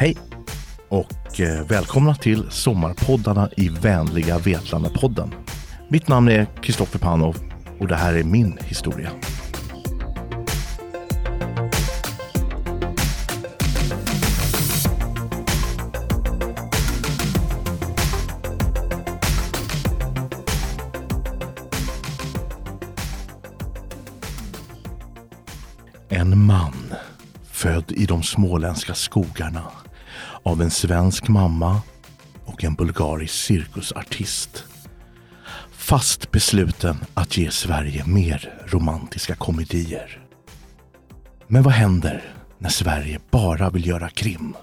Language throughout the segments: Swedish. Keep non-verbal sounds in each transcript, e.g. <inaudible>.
Hej och eh, välkomna till sommarpoddarna i vänliga Vetlanda-podden. Mitt namn är Kristoffer Panov och det här är min historia. En man född i de småländska skogarna av en svensk mamma och en bulgarisk cirkusartist. Fast besluten att ge Sverige mer romantiska komedier. Men vad händer när Sverige bara vill göra krim?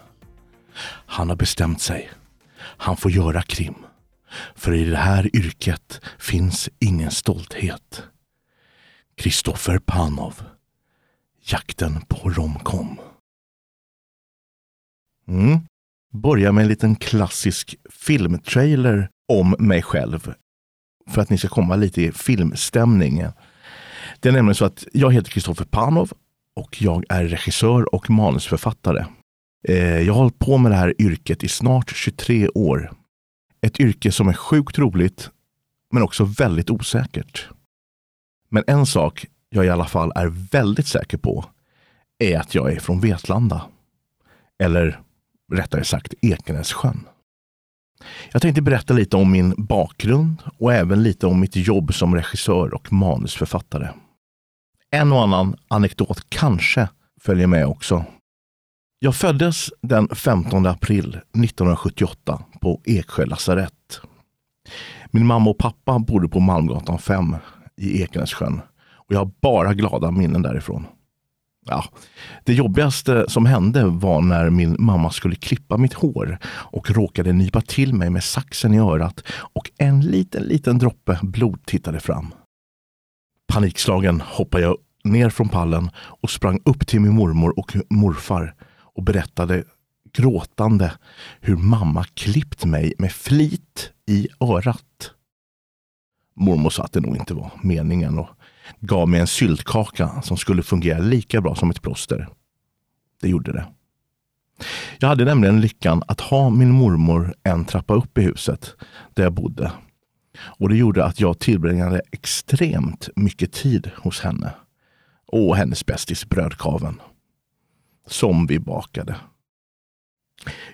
Han har bestämt sig. Han får göra krim. För i det här yrket finns ingen stolthet. Kristoffer Panov Jakten på romkom. Mm. Börja med en liten klassisk filmtrailer om mig själv. För att ni ska komma lite i filmstämning. Det är nämligen så att jag heter Kristoffer Panov och jag är regissör och manusförfattare. Eh, jag har hållit på med det här yrket i snart 23 år. Ett yrke som är sjukt roligt men också väldigt osäkert. Men en sak jag i alla fall är väldigt säker på är att jag är från Vetlanda. Eller rättare sagt Ekenässjön. Jag tänkte berätta lite om min bakgrund och även lite om mitt jobb som regissör och manusförfattare. En och annan anekdot kanske följer med också. Jag föddes den 15 april 1978 på Eksjö lasarett. Min mamma och pappa bodde på Malmgatan 5 i Ekenässjön och jag har bara glada minnen därifrån. Ja, det jobbigaste som hände var när min mamma skulle klippa mitt hår och råkade nypa till mig med saxen i örat och en liten, liten droppe blod tittade fram. Panikslagen hoppade jag ner från pallen och sprang upp till min mormor och morfar och berättade gråtande hur mamma klippt mig med flit i örat. Mormor sa att det nog inte var meningen och gav mig en syltkaka som skulle fungera lika bra som ett plåster. Det gjorde det. Jag hade nämligen lyckan att ha min mormor en trappa upp i huset där jag bodde. Och det gjorde att jag tillbringade extremt mycket tid hos henne. Och hennes bästis brödkaven. Som vi bakade.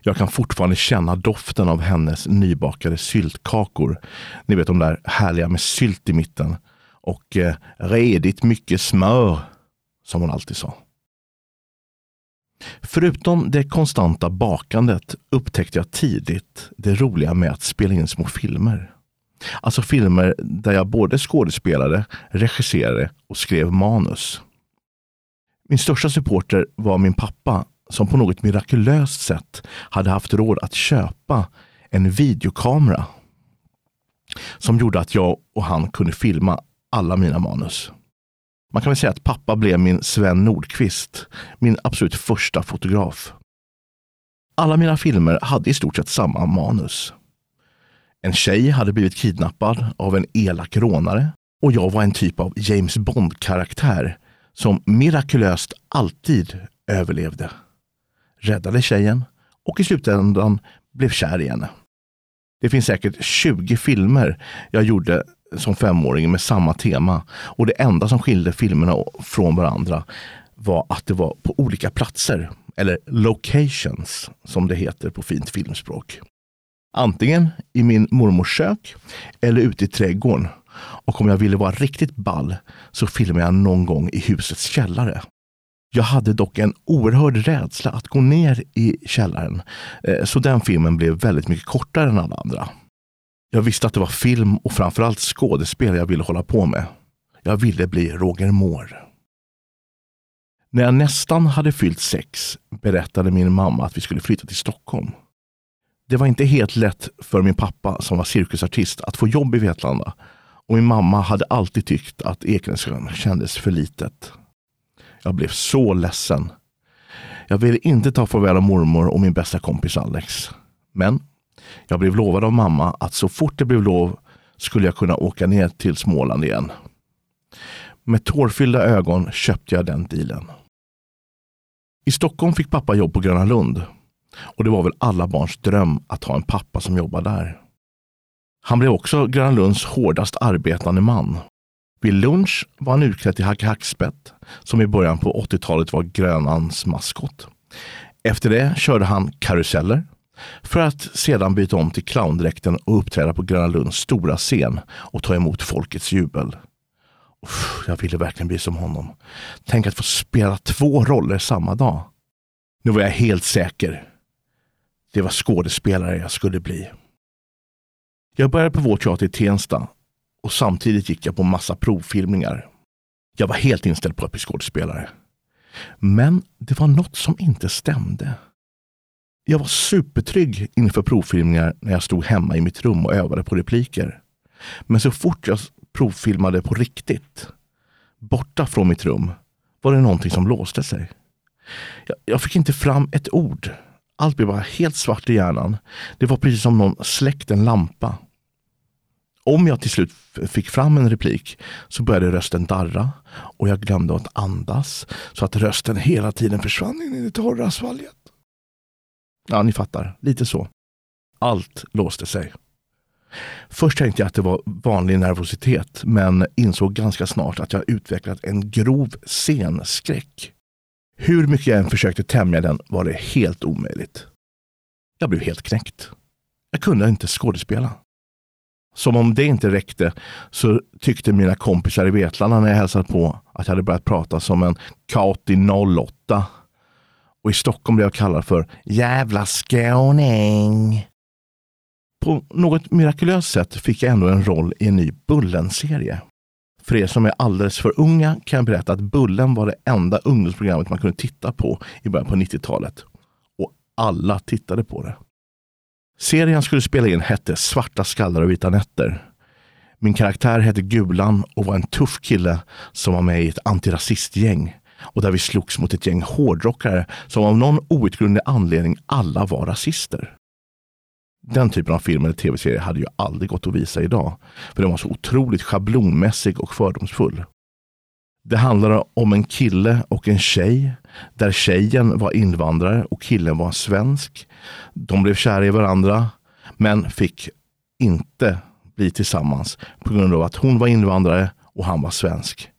Jag kan fortfarande känna doften av hennes nybakade syltkakor. Ni vet de där härliga med sylt i mitten och eh, redigt mycket smör, som hon alltid sa. Förutom det konstanta bakandet upptäckte jag tidigt det roliga med att spela in små filmer. Alltså filmer där jag både skådespelade, regisserade och skrev manus. Min största supporter var min pappa som på något mirakulöst sätt hade haft råd att köpa en videokamera som gjorde att jag och han kunde filma alla mina manus. Man kan väl säga att pappa blev min Sven Nordqvist, min absolut första fotograf. Alla mina filmer hade i stort sett samma manus. En tjej hade blivit kidnappad av en elak rånare och jag var en typ av James Bond-karaktär som mirakulöst alltid överlevde. Räddade tjejen och i slutändan blev kär i henne. Det finns säkert 20 filmer jag gjorde som femåring med samma tema. Och det enda som skilde filmerna från varandra var att det var på olika platser, eller locations som det heter på fint filmspråk. Antingen i min mormors kök eller ute i trädgården. Och om jag ville vara riktigt ball så filmade jag någon gång i husets källare. Jag hade dock en oerhörd rädsla att gå ner i källaren, eh, så den filmen blev väldigt mycket kortare än alla andra. Jag visste att det var film och framförallt skådespel jag ville hålla på med. Jag ville bli Roger Moore. När jag nästan hade fyllt sex berättade min mamma att vi skulle flytta till Stockholm. Det var inte helt lätt för min pappa som var cirkusartist att få jobb i Vetlanda och min mamma hade alltid tyckt att Ekenässjön kändes för litet. Jag blev så ledsen. Jag ville inte ta farväl av mormor och min bästa kompis Alex. Men jag blev lovad av mamma att så fort det blev lov skulle jag kunna åka ner till Småland igen. Med tårfyllda ögon köpte jag den dealen. I Stockholm fick pappa jobb på Gröna Lund. Och det var väl alla barns dröm att ha en pappa som jobbar där. Han blev också Gröna Lunds hårdast arbetande man. Vid lunch var han utklädd till Hacke Hackspett, som i början på 80-talet var Grönans maskot. Efter det körde han karuseller, för att sedan byta om till clowndräkten och uppträda på Gröna Lunds stora scen och ta emot folkets jubel. Uff, jag ville verkligen bli som honom. Tänk att få spela två roller samma dag. Nu var jag helt säker. Det var skådespelare jag skulle bli. Jag började på vår teater i Tensta och samtidigt gick jag på massa provfilmningar. Jag var helt inställd på att bli skådespelare. Men det var något som inte stämde. Jag var supertrygg inför provfilmningar när jag stod hemma i mitt rum och övade på repliker. Men så fort jag provfilmade på riktigt, borta från mitt rum, var det någonting som låste sig. Jag, jag fick inte fram ett ord. Allt blev bara helt svart i hjärnan. Det var precis som någon släckt en lampa. Om jag till slut fick fram en replik så började rösten darra och jag glömde att andas så att rösten hela tiden försvann in i det torra svalget. Ja, ni fattar. Lite så. Allt låste sig. Först tänkte jag att det var vanlig nervositet, men insåg ganska snart att jag utvecklat en grov scenskräck. Hur mycket jag än försökte tämja den var det helt omöjligt. Jag blev helt knäckt. Jag kunde inte skådespela. Som om det inte räckte så tyckte mina kompisar i Vetlanda när jag hälsade på att jag hade börjat prata som en Kauti 08 och i Stockholm blev jag kallad för jävla skåning. På något mirakulöst sätt fick jag ändå en roll i en ny Bullen-serie. För er som är alldeles för unga kan jag berätta att Bullen var det enda ungdomsprogrammet man kunde titta på i början på 90-talet. Och alla tittade på det. Serien jag skulle spela in hette Svarta skallar och vita nätter. Min karaktär hette Gulan och var en tuff kille som var med i ett antirasistgäng och där vi slogs mot ett gäng hårdrockare som av någon outgrundlig anledning alla var rasister. Den typen av film eller tv-serie hade ju aldrig gått att visa idag, för den var så otroligt schablonmässig och fördomsfull. Det handlade om en kille och en tjej, där tjejen var invandrare och killen var svensk. De blev kära i varandra, men fick inte bli tillsammans på grund av att hon var invandrare och han var svensk.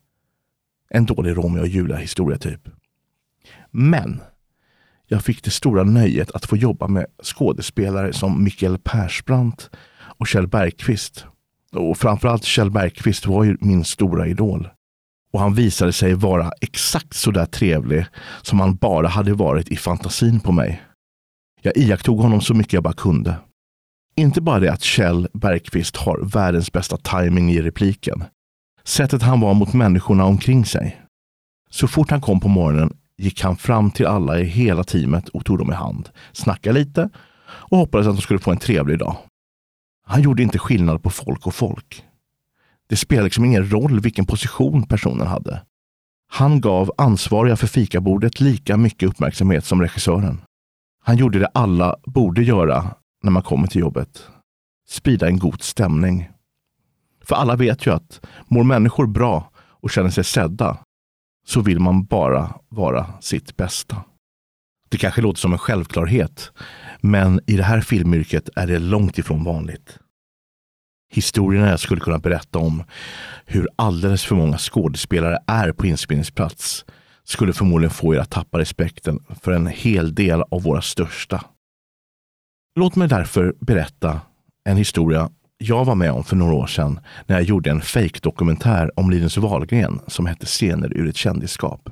En dålig Romeo och Julia historia typ. Men jag fick det stora nöjet att få jobba med skådespelare som Mikael Persbrandt och Kjell Bergqvist. Och framförallt Kjell Bergqvist var ju min stora idol. Och han visade sig vara exakt så där trevlig som han bara hade varit i fantasin på mig. Jag iakttog honom så mycket jag bara kunde. Inte bara det att Kjell Bergqvist har världens bästa timing i repliken, Sättet han var mot människorna omkring sig. Så fort han kom på morgonen gick han fram till alla i hela teamet och tog dem i hand, snackade lite och hoppades att de skulle få en trevlig dag. Han gjorde inte skillnad på folk och folk. Det spelade liksom ingen roll vilken position personen hade. Han gav ansvariga för fikabordet lika mycket uppmärksamhet som regissören. Han gjorde det alla borde göra när man kommer till jobbet. Sprida en god stämning. För alla vet ju att mår människor bra och känner sig sedda så vill man bara vara sitt bästa. Det kanske låter som en självklarhet, men i det här filmyrket är det långt ifrån vanligt. Historierna jag skulle kunna berätta om hur alldeles för många skådespelare är på inspelningsplats skulle förmodligen få er att tappa respekten för en hel del av våra största. Låt mig därför berätta en historia jag var med om för några år sedan när jag gjorde en fake-dokumentär om Linus Wahlgren som hette Scener ur ett kändisskap.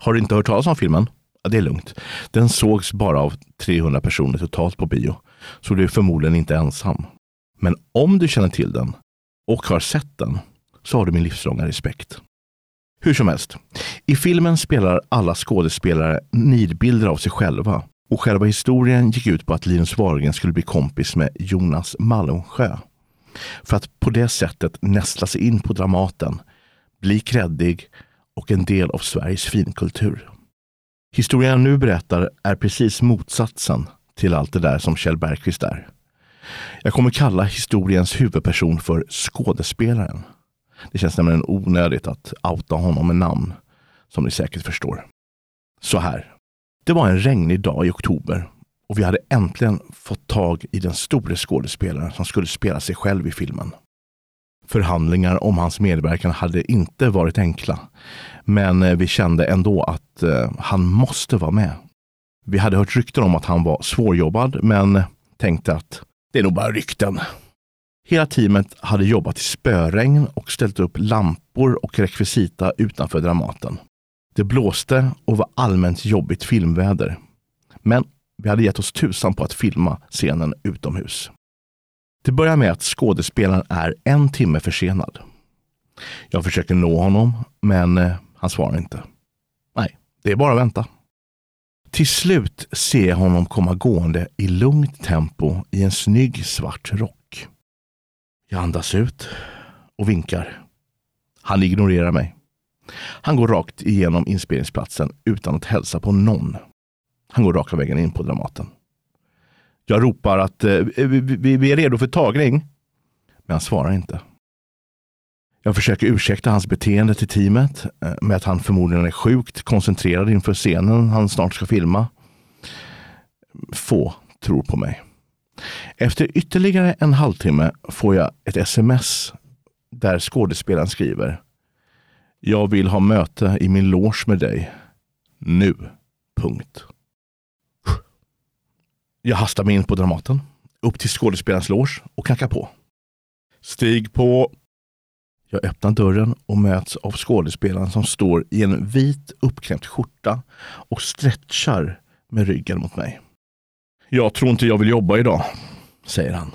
Har du inte hört talas om filmen? Ja, det är lugnt. Den sågs bara av 300 personer totalt på bio, så du är förmodligen inte ensam. Men om du känner till den och har sett den så har du min livslånga respekt. Hur som helst, i filmen spelar alla skådespelare nidbilder av sig själva och själva historien gick ut på att Linus Wahlgren skulle bli kompis med Jonas Malmsjö. För att på det sättet nästla sig in på Dramaten, bli kreddig och en del av Sveriges finkultur. Historien jag nu berättar är precis motsatsen till allt det där som Kjell Bergqvist är. Jag kommer kalla historiens huvudperson för skådespelaren. Det känns nämligen onödigt att outa honom med namn, som ni säkert förstår. Så här. Det var en regnig dag i oktober och vi hade äntligen fått tag i den store skådespelaren som skulle spela sig själv i filmen. Förhandlingar om hans medverkan hade inte varit enkla, men eh, vi kände ändå att eh, han måste vara med. Vi hade hört rykten om att han var svårjobbad, men tänkte att det är nog bara rykten. Hela teamet hade jobbat i spöregn och ställt upp lampor och rekvisita utanför Dramaten. Det blåste och var allmänt jobbigt filmväder. Men vi hade gett oss tusan på att filma scenen utomhus. Det börjar med att skådespelaren är en timme försenad. Jag försöker nå honom, men eh, han svarar inte. Nej, det är bara att vänta. Till slut ser jag honom komma gående i lugnt tempo i en snygg svart rock. Jag andas ut och vinkar. Han ignorerar mig. Han går rakt igenom inspelningsplatsen utan att hälsa på någon. Han går raka vägen in på Dramaten. Jag ropar att eh, vi, vi, är redo för tagning. Men han svarar inte. Jag försöker ursäkta hans beteende till teamet eh, med att han förmodligen är sjukt koncentrerad inför scenen han snart ska filma. Få tror på mig. Efter ytterligare en halvtimme får jag ett sms där skådespelaren skriver jag vill ha möte i min loge med dig. Nu. Punkt. Jag hastar mig in på Dramaten, upp till skådespelarens loge och knackar på. Stig på. Jag öppnar dörren och möts av skådespelaren som står i en vit uppknäppt skjorta och stretchar med ryggen mot mig. Jag tror inte jag vill jobba idag, säger han.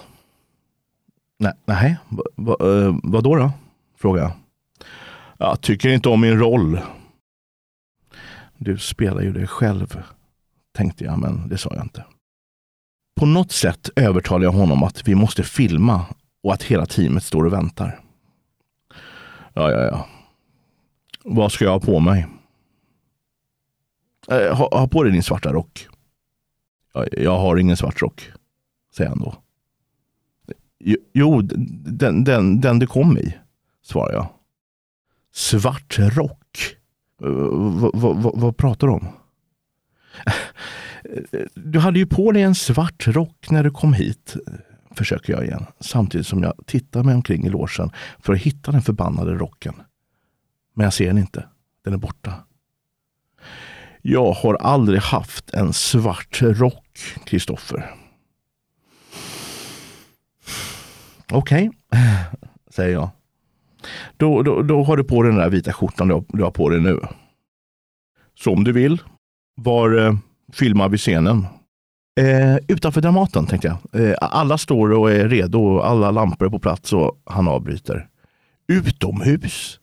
Nej, nej va, va, eh, vad då, då? frågar jag. Jag tycker inte om min roll. Du spelar ju dig själv, tänkte jag, men det sa jag inte. På något sätt övertalar jag honom att vi måste filma och att hela teamet står och väntar. Ja, ja, ja. Vad ska jag ha på mig? Eh, ha, ha på dig din svarta rock. Ja, jag har ingen svart rock, säger han då. Jo, den, den, den du kom i, svarar jag. Svart rock? V vad pratar du om? Du hade ju på dig en svart rock när du kom hit, försöker jag igen, samtidigt som jag tittar mig omkring i låsen för att hitta den förbannade rocken. Men jag ser den inte. Den är borta. Jag har aldrig haft en svart rock, Kristoffer. Okej, okay, säger jag. Då, då, då har du på den där vita skjortan du har, du har på dig nu. Som du vill. Var eh, filmar vi scenen? Eh, utanför Dramaten tänkte jag. Eh, alla står och är redo, alla lampor är på plats och han avbryter. Utomhus?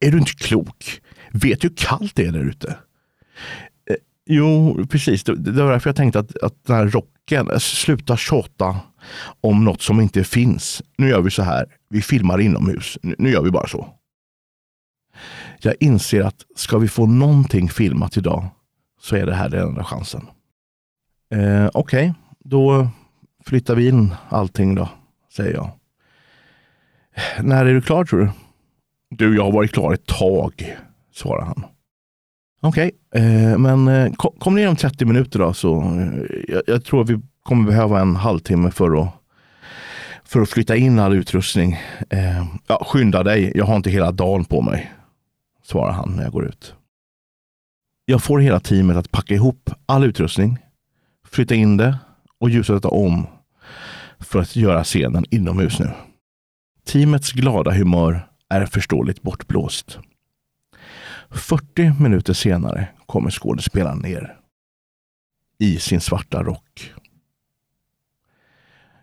Är du inte klok? Vet du hur kallt det är där ute? Eh, jo, precis. Det, det var därför jag tänkte att, att den här rocken, eh, sluta tjata om något som inte finns. Nu gör vi så här. Vi filmar inomhus. Nu, nu gör vi bara så. Jag inser att ska vi få någonting filmat idag så är det här den enda chansen. Eh, Okej, okay. då flyttar vi in allting då, säger jag. När är du klar tror du? Du, jag har varit klar ett tag, svarar han. Okej, okay. eh, men eh, kom, kom ner om 30 minuter då, så eh, jag, jag, tror vi kommer behöva en halvtimme för att för att flytta in all utrustning. Eh, ja, skynda dig, jag har inte hela dagen på mig, svarar han när jag går ut. Jag får hela teamet att packa ihop all utrustning, flytta in det och ljussätta om för att göra scenen inomhus nu. Teamets glada humör är förståeligt bortblåst. 40 minuter senare kommer skådespelaren ner. I sin svarta rock.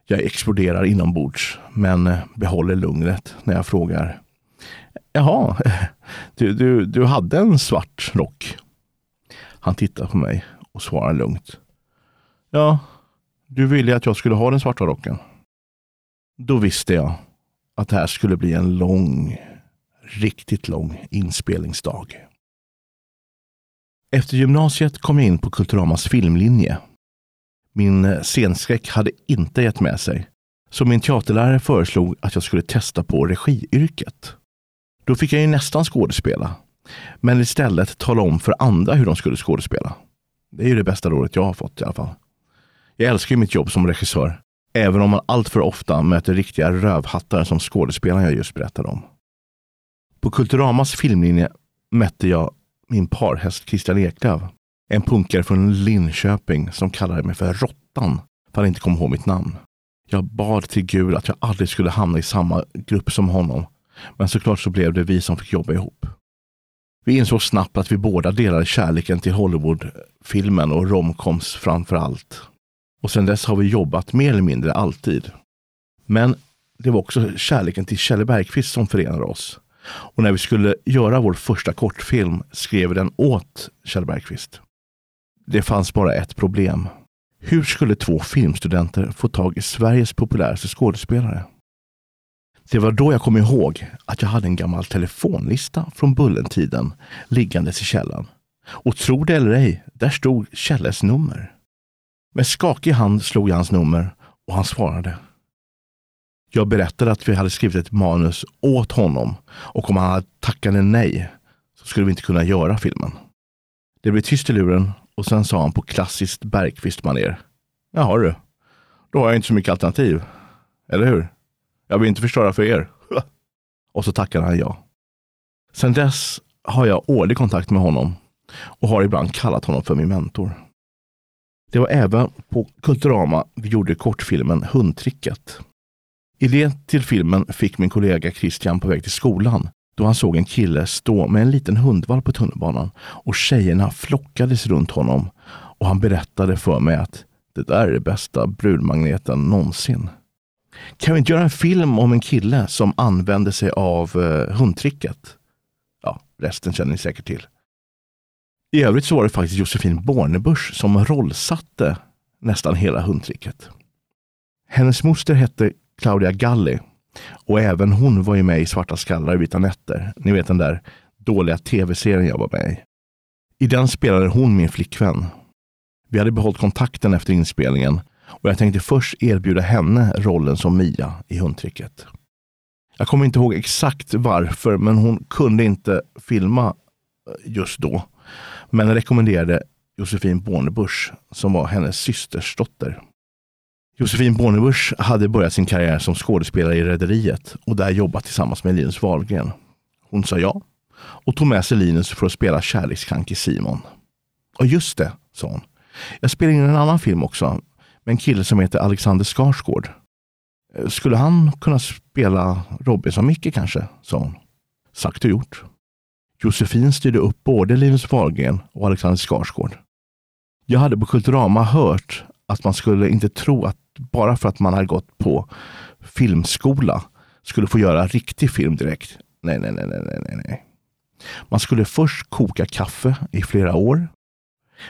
Jag exploderar inombords, men eh, behåller lugnet när jag frågar. Jaha, <laughs> du, du, du hade en svart rock? Han tittar på mig och svarar lugnt. Ja, du ville att jag skulle ha den svarta rocken. Då visste jag att det här skulle bli en lång, riktigt lång inspelningsdag. Efter gymnasiet kom jag in på Kulturamas filmlinje. Min scenskräck hade inte gett med sig, så min teaterlärare föreslog att jag skulle testa på regiyrket. Då fick jag ju nästan skådespela, men istället tala om för andra hur de skulle skådespela. Det är ju det bästa rådet jag har fått i alla fall. Jag älskar ju mitt jobb som regissör, även om man alltför ofta möter riktiga rövhattar som skådespelaren jag just berättade om. På Kulturamas filmlinje mötte jag min parhäst Christian Eklöf. En punkare från Linköping som kallade mig för Råttan för att han inte kom ihåg mitt namn. Jag bad till Gud att jag aldrig skulle hamna i samma grupp som honom. Men såklart så blev det vi som fick jobba ihop. Vi insåg snabbt att vi båda delade kärleken till Hollywoodfilmen och romcoms framför allt. Och sedan dess har vi jobbat mer eller mindre alltid. Men det var också kärleken till Kjelle Bergqvist som förenade oss. Och när vi skulle göra vår första kortfilm skrev vi den åt Kjell Bergqvist. Det fanns bara ett problem. Hur skulle två filmstudenter få tag i Sveriges populäraste skådespelare? Det var då jag kom ihåg att jag hade en gammal telefonlista från Bullentiden liggandes i källaren. Och tro det eller ej, där stod Kjelles nummer. Med skakig hand slog jag hans nummer och han svarade. Jag berättade att vi hade skrivit ett manus åt honom och om han tackade nej så skulle vi inte kunna göra filmen. Det blev tyst i luren och sen sa han på klassiskt Bergqvist-manér. Jaha du, då har jag inte så mycket alternativ. Eller hur? Jag vill inte förstöra för er. <laughs> och så tackade han ja. Sen dess har jag årlig kontakt med honom och har ibland kallat honom för min mentor. Det var även på Kulturama vi gjorde kortfilmen Hundtricket. Idén till filmen fick min kollega Christian på väg till skolan då han såg en kille stå med en liten hundvalp på tunnelbanan och tjejerna flockades runt honom och han berättade för mig att det där är det bästa brudmagneten någonsin. Kan vi inte göra en film om en kille som använde sig av eh, hundtricket? Ja, resten känner ni säkert till. I övrigt så var det faktiskt Josefin Bornebusch som rollsatte nästan hela hundtricket. Hennes moster hette Claudia Galli och även hon var ju med i Svarta skallar i vita nätter. Ni vet den där dåliga tv-serien jag var med i. I den spelade hon min flickvän. Vi hade behållit kontakten efter inspelningen och jag tänkte först erbjuda henne rollen som Mia i Hundtricket. Jag kommer inte ihåg exakt varför, men hon kunde inte filma eh, just då. Men rekommenderade Josefin Bornebusch som var hennes systersdotter. Josefin Bornebusch hade börjat sin karriär som skådespelare i Rederiet och där jobbat tillsammans med Linus Wahlgren. Hon sa ja och tog med sig Linus för att spela kärlekskranke Simon. Och just det, sa hon. Jag spelar in en annan film också med en kille som heter Alexander Skarsgård. Eh, skulle han kunna spela Robinson-Micke kanske? sa hon. Sagt och gjort. Josefin styrde upp både Linus Wahlgren och Alexander Skarsgård. Jag hade på Kulturama hört att man skulle inte tro att bara för att man har gått på filmskola skulle få göra riktig film direkt. Nej, nej, nej, nej, nej, nej. Man skulle först koka kaffe i flera år.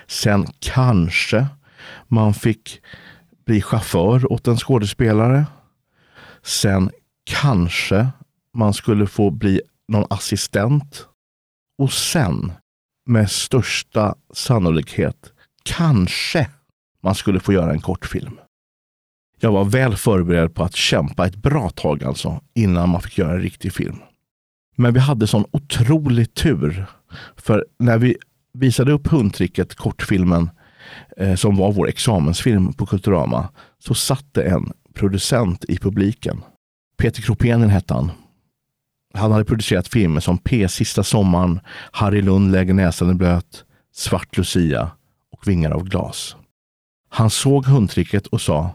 Sen kanske man fick bli chaufför åt en skådespelare. Sen kanske man skulle få bli någon assistent. Och sen, med största sannolikhet, kanske man skulle få göra en kortfilm. Jag var väl förberedd på att kämpa ett bra tag alltså, innan man fick göra en riktig film. Men vi hade sån otrolig tur. För när vi visade upp Hundtricket, kortfilmen, eh, som var vår examensfilm på Kulturama, så satt det en producent i publiken. Peter Kropenen hette han. Han hade producerat filmer som P. Sista sommaren, Harry Lund lägger näsan i blöt, Svart Lucia och Vingar av glas. Han såg hundtricket och sa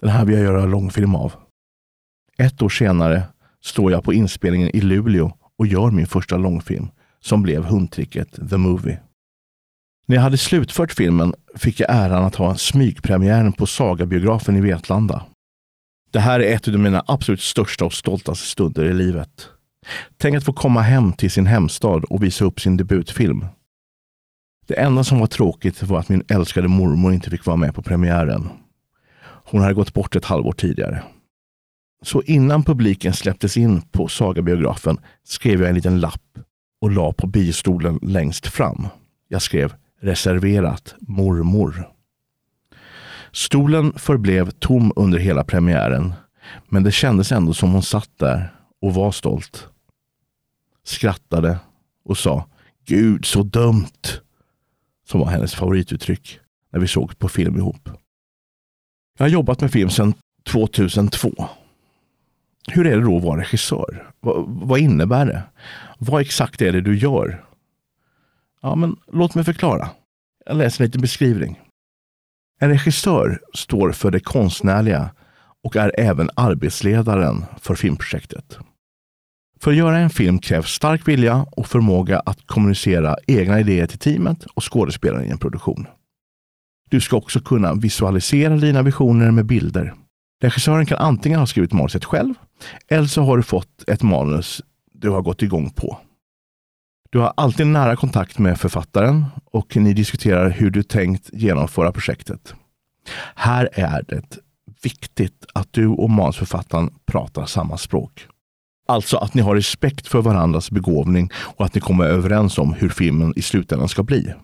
Den här vill jag göra långfilm av. Ett år senare står jag på inspelningen i Luleå och gör min första långfilm som blev hundtricket The Movie. När jag hade slutfört filmen fick jag äran att ha smygpremiären på Sagabiografen i Vetlanda. Det här är ett av mina absolut största och stoltaste stunder i livet. Tänk att få komma hem till sin hemstad och visa upp sin debutfilm. Det enda som var tråkigt var att min älskade mormor inte fick vara med på premiären. Hon hade gått bort ett halvår tidigare. Så innan publiken släpptes in på Sagabiografen skrev jag en liten lapp och la på biostolen längst fram. Jag skrev reserverat mormor. Stolen förblev tom under hela premiären, men det kändes ändå som hon satt där och var stolt. Skrattade och sa Gud så dumt som var hennes favorituttryck när vi såg på film ihop. Jag har jobbat med film sedan 2002. Hur är det då att vara regissör? Vad, vad innebär det? Vad exakt är det du gör? Ja, men låt mig förklara. Jag läser en liten beskrivning. En regissör står för det konstnärliga och är även arbetsledaren för filmprojektet. För att göra en film krävs stark vilja och förmåga att kommunicera egna idéer till teamet och skådespelaren i en produktion. Du ska också kunna visualisera dina visioner med bilder. Regissören kan antingen ha skrivit manuset själv eller så har du fått ett manus du har gått igång på. Du har alltid nära kontakt med författaren och ni diskuterar hur du tänkt genomföra projektet. Här är det viktigt att du och manusförfattaren pratar samma språk. Alltså att ni har respekt för varandras begåvning och att ni kommer överens om hur filmen i slutändan ska bli.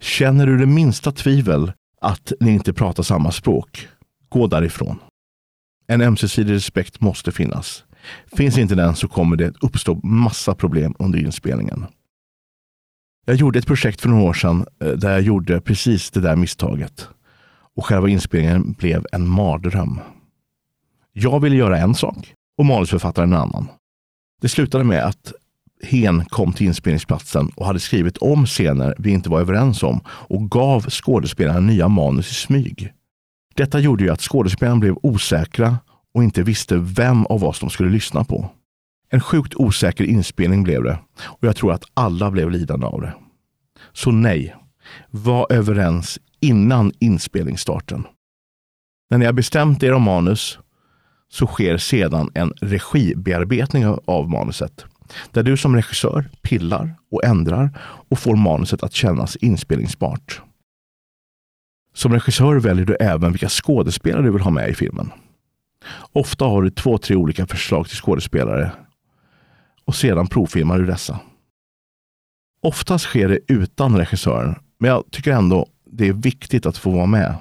Känner du det minsta tvivel att ni inte pratar samma språk, gå därifrån. En ömsesidig respekt måste finnas. Finns inte den så kommer det uppstå massa problem under inspelningen. Jag gjorde ett projekt för några år sedan eh, där jag gjorde precis det där misstaget. Och själva inspelningen blev en mardröm. Jag ville göra en sak och manusförfattaren en annan. Det slutade med att Hen kom till inspelningsplatsen och hade skrivit om scener vi inte var överens om och gav skådespelarna nya manus i smyg. Detta gjorde ju att skådespelarna blev osäkra och inte visste vem av oss de skulle lyssna på. En sjukt osäker inspelning blev det och jag tror att alla blev lidande av det. Så nej, var överens innan inspelningsstarten. När ni har bestämt er om manus så sker sedan en regibearbetning av manuset. Där du som regissör pillar och ändrar och får manuset att kännas inspelningsbart. Som regissör väljer du även vilka skådespelare du vill ha med i filmen. Ofta har du två, tre olika förslag till skådespelare och sedan provfilmar du dessa. Oftast sker det utan regissören, men jag tycker ändå det är viktigt att få vara med.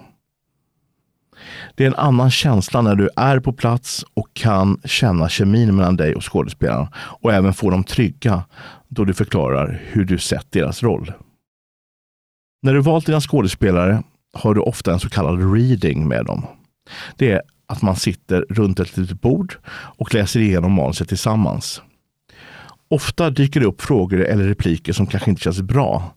Det är en annan känsla när du är på plats och kan känna kemin mellan dig och skådespelarna och även få dem trygga då du förklarar hur du sett deras roll. När du valt dina skådespelare har du ofta en så kallad reading med dem. Det är att man sitter runt ett litet bord och läser igenom manuset tillsammans. Ofta dyker det upp frågor eller repliker som kanske inte känns bra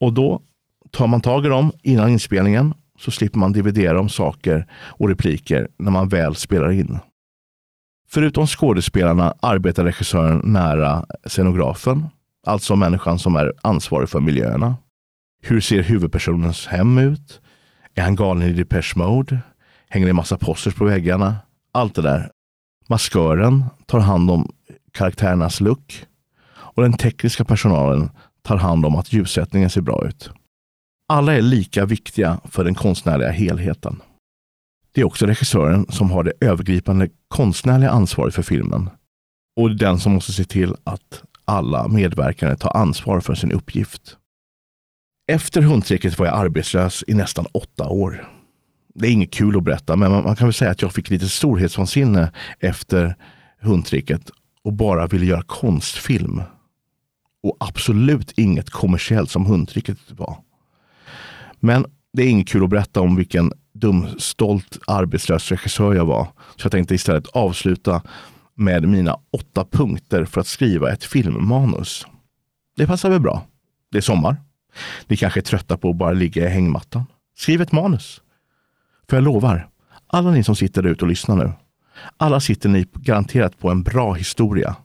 och då tar man tag i dem innan inspelningen så slipper man dividera om saker och repliker när man väl spelar in. Förutom skådespelarna arbetar regissören nära scenografen, alltså människan som är ansvarig för miljöerna. Hur ser huvudpersonens hem ut? Är han galen i Depeche Mode? Hänger det en massa posters på väggarna? Allt det där. Maskören tar hand om karaktärernas look och den tekniska personalen tar hand om att ljussättningen ser bra ut. Alla är lika viktiga för den konstnärliga helheten. Det är också regissören som har det övergripande konstnärliga ansvaret för filmen och den som måste se till att alla medverkande tar ansvar för sin uppgift. Efter hundtricket var jag arbetslös i nästan åtta år. Det är inget kul att berätta, men man kan väl säga att jag fick lite storhetsvansinne efter hundtricket och bara ville göra konstfilm. Och absolut inget kommersiellt som hundtricket var. Men det är inget kul att berätta om vilken dum, stolt, arbetslös regissör jag var. Så jag tänkte istället avsluta med mina åtta punkter för att skriva ett filmmanus. Det passar väl bra. Det är sommar. Ni kanske är trötta på att bara ligga i hängmattan. Skriv ett manus. För jag lovar, alla ni som sitter där ute och lyssnar nu, alla sitter ni garanterat på en bra historia.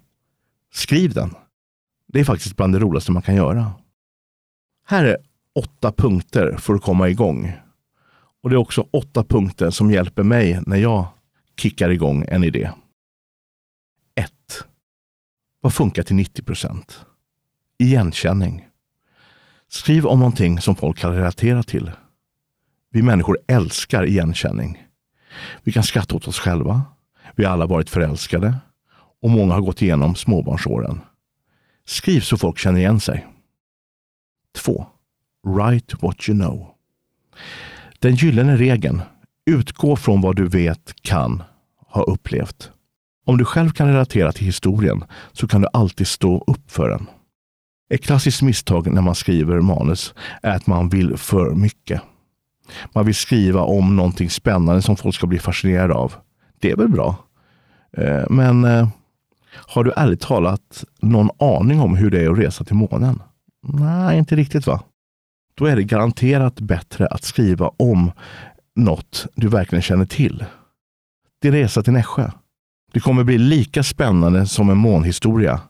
Skriv den. Det är faktiskt bland det roligaste man kan göra. Här är åtta punkter för att komma igång. Och det är också åtta punkter som hjälper mig när jag kickar igång en idé. 1. Vad funkar till 90 procent? Igenkänning. Skriv om någonting som folk kan relatera till. Vi människor älskar igenkänning. Vi kan skratta åt oss själva. Vi har alla varit förälskade och många har gått igenom småbarnsåren. Skriv så folk känner igen sig. 2. Write what you know. Den gyllene regeln. Utgå från vad du vet, kan, ha upplevt. Om du själv kan relatera till historien så kan du alltid stå upp för den. Ett klassiskt misstag när man skriver manus är att man vill för mycket. Man vill skriva om någonting spännande som folk ska bli fascinerade av. Det är väl bra. Eh, men eh, har du ärligt talat någon aning om hur det är att resa till månen? Nej, inte riktigt va? Då är det garanterat bättre att skriva om något du verkligen känner till. Din resa till Nässjö. Det kommer bli lika spännande som en månhistoria.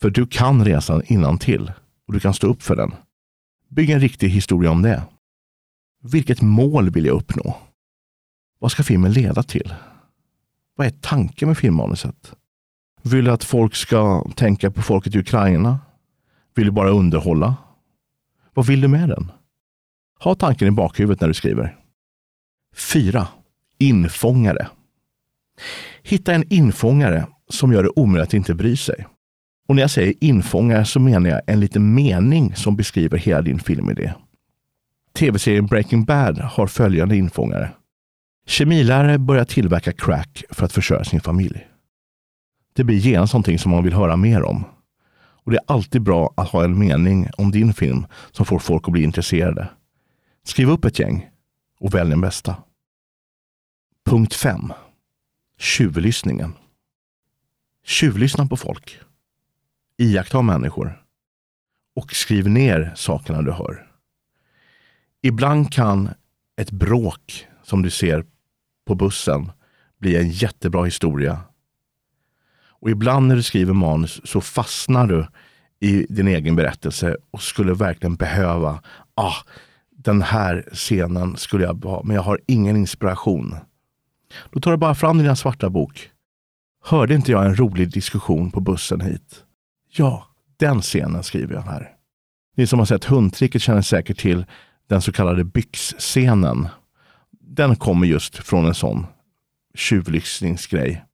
För du kan resan innan till och du kan stå upp för den. Bygg en riktig historia om det. Vilket mål vill jag uppnå? Vad ska filmen leda till? Vad är tanken med filmmanuset? Vill du att folk ska tänka på folket i Ukraina? Vill du bara underhålla? Vad vill du med den? Ha tanken i bakhuvudet när du skriver. 4. Infångare. Hitta en infångare som gör det omöjligt att inte bry sig. Och när jag säger infångare så menar jag en liten mening som beskriver hela din filmidé. Tv-serien Breaking Bad har följande infångare. Kemilärare börjar tillverka crack för att försörja sin familj. Det blir genast någonting som man vill höra mer om. Och Det är alltid bra att ha en mening om din film som får folk att bli intresserade. Skriv upp ett gäng och välj den bästa. Punkt 5. Tjuvlyssningen. Tjuvlyssna på folk. Iaktta människor. Och skriv ner sakerna du hör. Ibland kan ett bråk som du ser på bussen bli en jättebra historia. Och ibland när du skriver manus så fastnar du i din egen berättelse och skulle verkligen behöva, ah, den här scenen skulle jag ha, men jag har ingen inspiration. Då tar du bara fram din svarta bok. Hörde inte jag en rolig diskussion på bussen hit? Ja, den scenen skriver jag här. Ni som har sett Hundtricket känner säkert till den så kallade byxscenen. Den kommer just från en sån tjuvlyssningsgrej.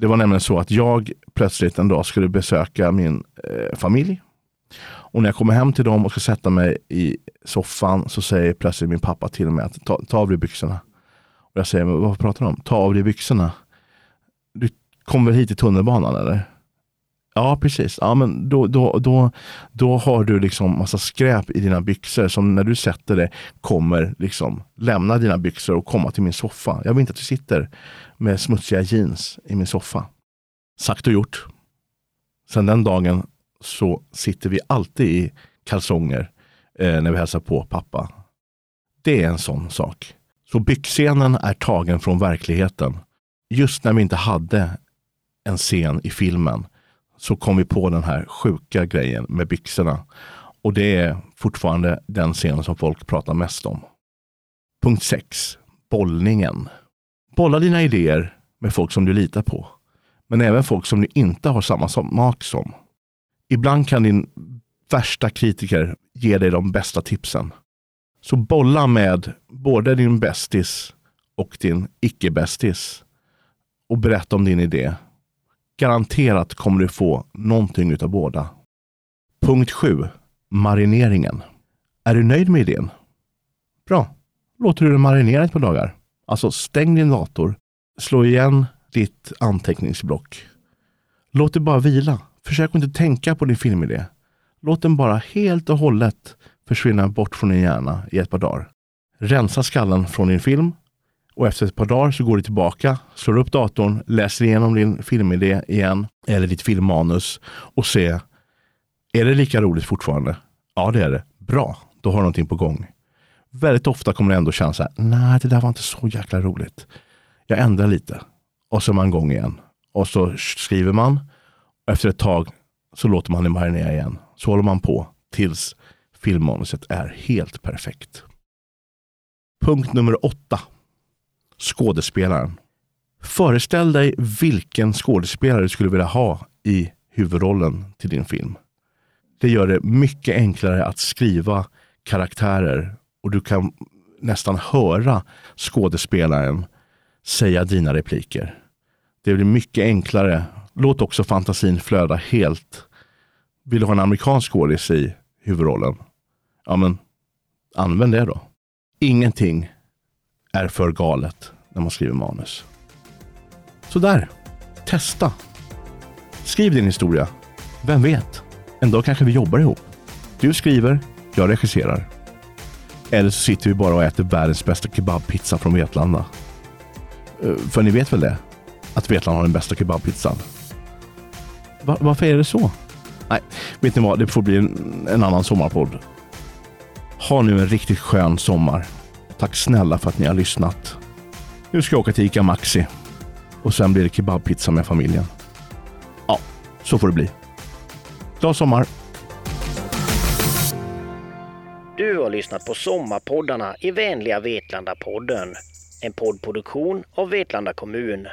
Det var nämligen så att jag plötsligt en dag skulle besöka min eh, familj. Och när jag kommer hem till dem och ska sätta mig i soffan så säger plötsligt min pappa till mig att ta, ta av dig byxorna. Och jag säger, men vad pratar du om? Ta av dig byxorna. Du kom väl hit i tunnelbanan eller? Ja, precis. Ja, men då, då, då, då har du liksom massa skräp i dina byxor som när du sätter det kommer liksom lämna dina byxor och komma till min soffa. Jag vill inte att du sitter med smutsiga jeans i min soffa. Sagt och gjort. Sen den dagen så sitter vi alltid i kalsonger eh, när vi hälsar på pappa. Det är en sån sak. Så byxscenen är tagen från verkligheten. Just när vi inte hade en scen i filmen så kom vi på den här sjuka grejen med byxorna. Och det är fortfarande den scenen som folk pratar mest om. Punkt 6. Bollningen. Bolla dina idéer med folk som du litar på. Men även folk som du inte har samma smak som. Ibland kan din värsta kritiker ge dig de bästa tipsen. Så bolla med både din bästis och din icke-bästis. Och berätta om din idé. Garanterat kommer du få någonting utav båda. Punkt 7. Marineringen. Är du nöjd med idén? Bra. Låter du den marinera ett par dagar. Alltså stäng din dator. Slå igen ditt anteckningsblock. Låt det bara vila. Försök inte tänka på din filmidé. Låt den bara helt och hållet försvinna bort från din hjärna i ett par dagar. Rensa skallen från din film och efter ett par dagar så går du tillbaka, slår upp datorn, läser igenom din filmidé igen eller ditt filmmanus och ser, är det lika roligt fortfarande? Ja, det är det. Bra, då har du någonting på gång. Väldigt ofta kommer det ändå känna så här, nej, det där var inte så jäkla roligt. Jag ändrar lite och så är man igång igen. Och så skriver man. Och efter ett tag så låter man det marinera igen. Så håller man på tills filmmanuset är helt perfekt. Punkt nummer åtta. Skådespelaren. Föreställ dig vilken skådespelare du skulle vilja ha i huvudrollen till din film. Det gör det mycket enklare att skriva karaktärer och du kan nästan höra skådespelaren säga dina repliker. Det blir mycket enklare. Låt också fantasin flöda helt. Vill du ha en amerikansk skådis i huvudrollen? Ja, men använd det då. Ingenting är för galet när man skriver manus. Så där. Testa. Skriv din historia. Vem vet? En dag kanske vi jobbar ihop. Du skriver, jag regisserar. Eller så sitter vi bara och äter världens bästa kebabpizza från Vetlanda. Eh, för ni vet väl det? Att Vetlanda har den bästa kebabpizzan. Va- varför är det så? Nej, vet ni vad? Det får bli en, en annan sommarpodd. Ha nu en riktigt skön sommar. Tack snälla för att ni har lyssnat. Nu ska jag åka till ICA Maxi. Och sen blir det kebabpizza med familjen. Ja, så får det bli. Glad sommar! Du har lyssnat på Sommarpoddarna i vänliga Vetlanda-podden. En poddproduktion av Vetlanda kommun.